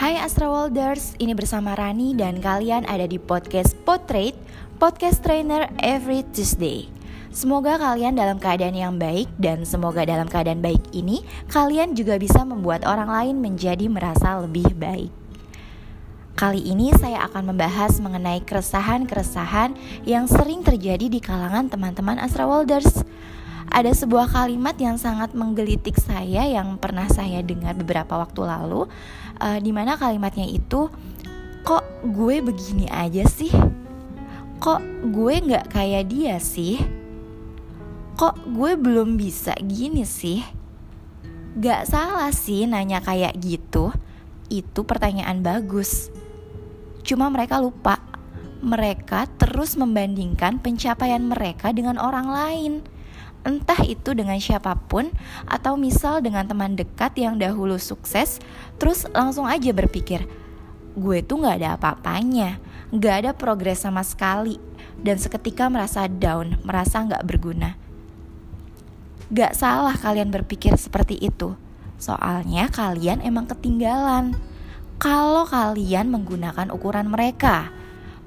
Hai Astra Worlders, ini bersama Rani dan kalian ada di podcast Portrait, podcast trainer every Tuesday. Semoga kalian dalam keadaan yang baik dan semoga dalam keadaan baik ini kalian juga bisa membuat orang lain menjadi merasa lebih baik. Kali ini saya akan membahas mengenai keresahan-keresahan yang sering terjadi di kalangan teman-teman Astra Worlders ada sebuah kalimat yang sangat menggelitik saya yang pernah saya dengar beberapa waktu lalu uh, di mana kalimatnya itu kok gue begini aja sih? Kok gue nggak kayak dia sih? Kok gue belum bisa gini sih? Gak salah sih nanya kayak gitu. Itu pertanyaan bagus. Cuma mereka lupa. Mereka terus membandingkan pencapaian mereka dengan orang lain entah itu dengan siapa pun atau misal dengan teman dekat yang dahulu sukses terus langsung aja berpikir gue tuh gak ada apa-apanya gak ada progres sama sekali. Dan seketika merasa down merasa gak berguna. Gak salah kalian berpikir seperti itu. Soalnya kalian emang ketinggalan. Kalau kalian menggunakan ukuran mereka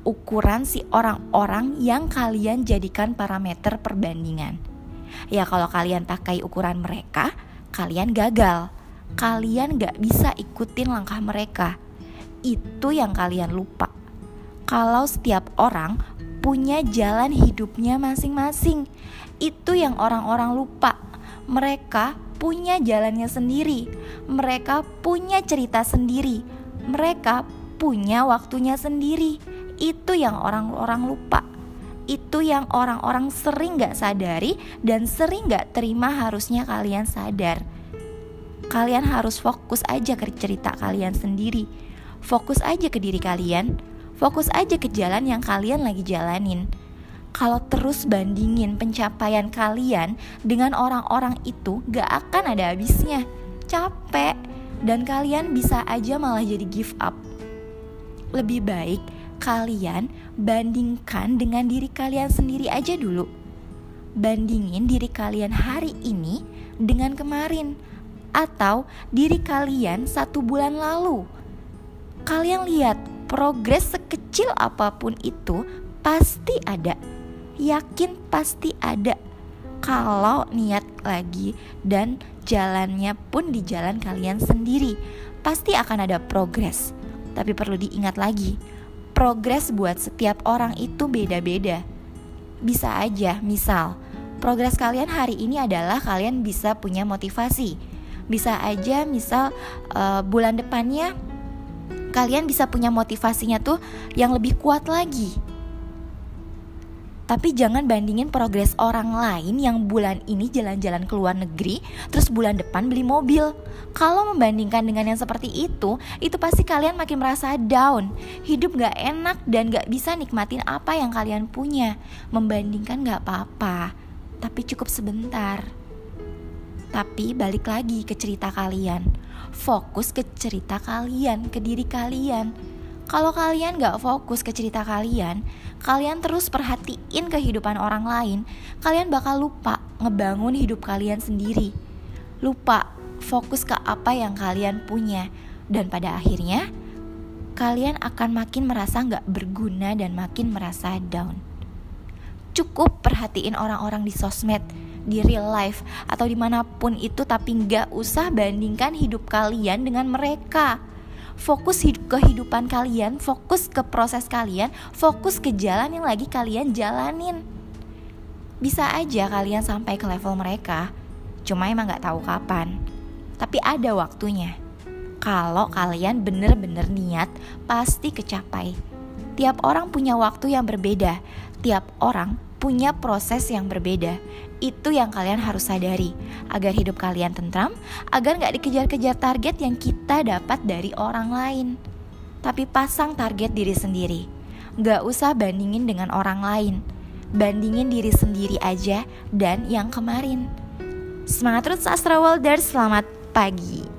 ukuran si orang-orang yang kalian jadikan parameter perbandingan Ya kalau kalian pakai ukuran mereka, kalian gagal. Kalian gak bisa ikutin langkah mereka. Itu yang kalian lupa. Kalau setiap orang punya jalan hidupnya masing-masing, itu yang orang-orang lupa. Mereka punya jalannya sendiri. Mereka punya cerita sendiri. Mereka punya waktunya sendiri. Itu yang orang-orang lupa itu yang orang-orang sering gak sadari dan sering gak terima harusnya kalian sadar. Kalian harus fokus aja ke cerita kalian sendiri. Fokus aja ke diri kalian. Fokus aja ke jalan yang kalian lagi jalanin. Kalau terus bandingin pencapaian kalian dengan orang-orang itu gak akan ada habisnya. Capek dan kalian bisa aja malah jadi give up. Lebih baik kalian bandingkan dengan diri kalian sendiri aja dulu. Bandingin diri kalian hari ini dengan kemarin atau diri kalian satu bulan lalu. Kalian lihat progres sekecil apa pun itu pasti ada. Yakin pasti ada. Kalau niat lagi dan jalannya pun di jalan kalian sendiri, pasti akan ada progres. Tapi perlu diingat lagi, progres buat setiap orang itu beda-beda. Bisa aja, misal, progres kalian hari ini adalah kalian bisa punya motivasi. Bisa aja, misal, uh, bulan depannya kalian bisa punya motivasinya tuh yang lebih kuat lagi tapi jangan bandingin progres orang lain yang bulan ini jalan-jalan ke luar negeri, terus bulan depan beli mobil. Kalau membandingkan dengan yang seperti itu, itu pasti kalian makin merasa down. Hidup gak enak dan gak bisa nikmatin apa yang kalian punya. Membandingkan gak apa-apa, tapi cukup sebentar. Tapi balik lagi ke cerita kalian. Fokus ke cerita kalian, ke diri kalian kalau kalian gak fokus ke cerita kalian, kalian terus perhatiin kehidupan orang lain, kalian bakal lupa ngebangun hidup kalian sendiri. Lupa fokus ke apa yang kalian punya, dan pada akhirnya kalian akan makin merasa gak berguna dan makin merasa down. Cukup perhatiin orang-orang di sosmed, di real life, atau di mana pun itu, tapi gak usah bandingkan hidup kalian dengan mereka fokus hidup kehidupan kalian, fokus ke proses kalian, fokus ke jalan yang lagi kalian jalanin. Bisa aja kalian sampai ke level mereka, cuma emang gak tahu kapan. Tapi ada waktunya. Kalau kalian bener-bener niat, pasti kecapai. Tiap orang punya waktu yang berbeda. Tiap orang punya proses yang berbeda. Itu yang kalian harus sadari agar hidup kalian tentram, agar nggak dikejar-kejar target yang kita dapat dari orang lain. Tapi pasang target diri sendiri. Nggak usah bandingin dengan orang lain. Bandingin diri sendiri aja dan yang kemarin. Semangat terus Astra Worlders, selamat pagi.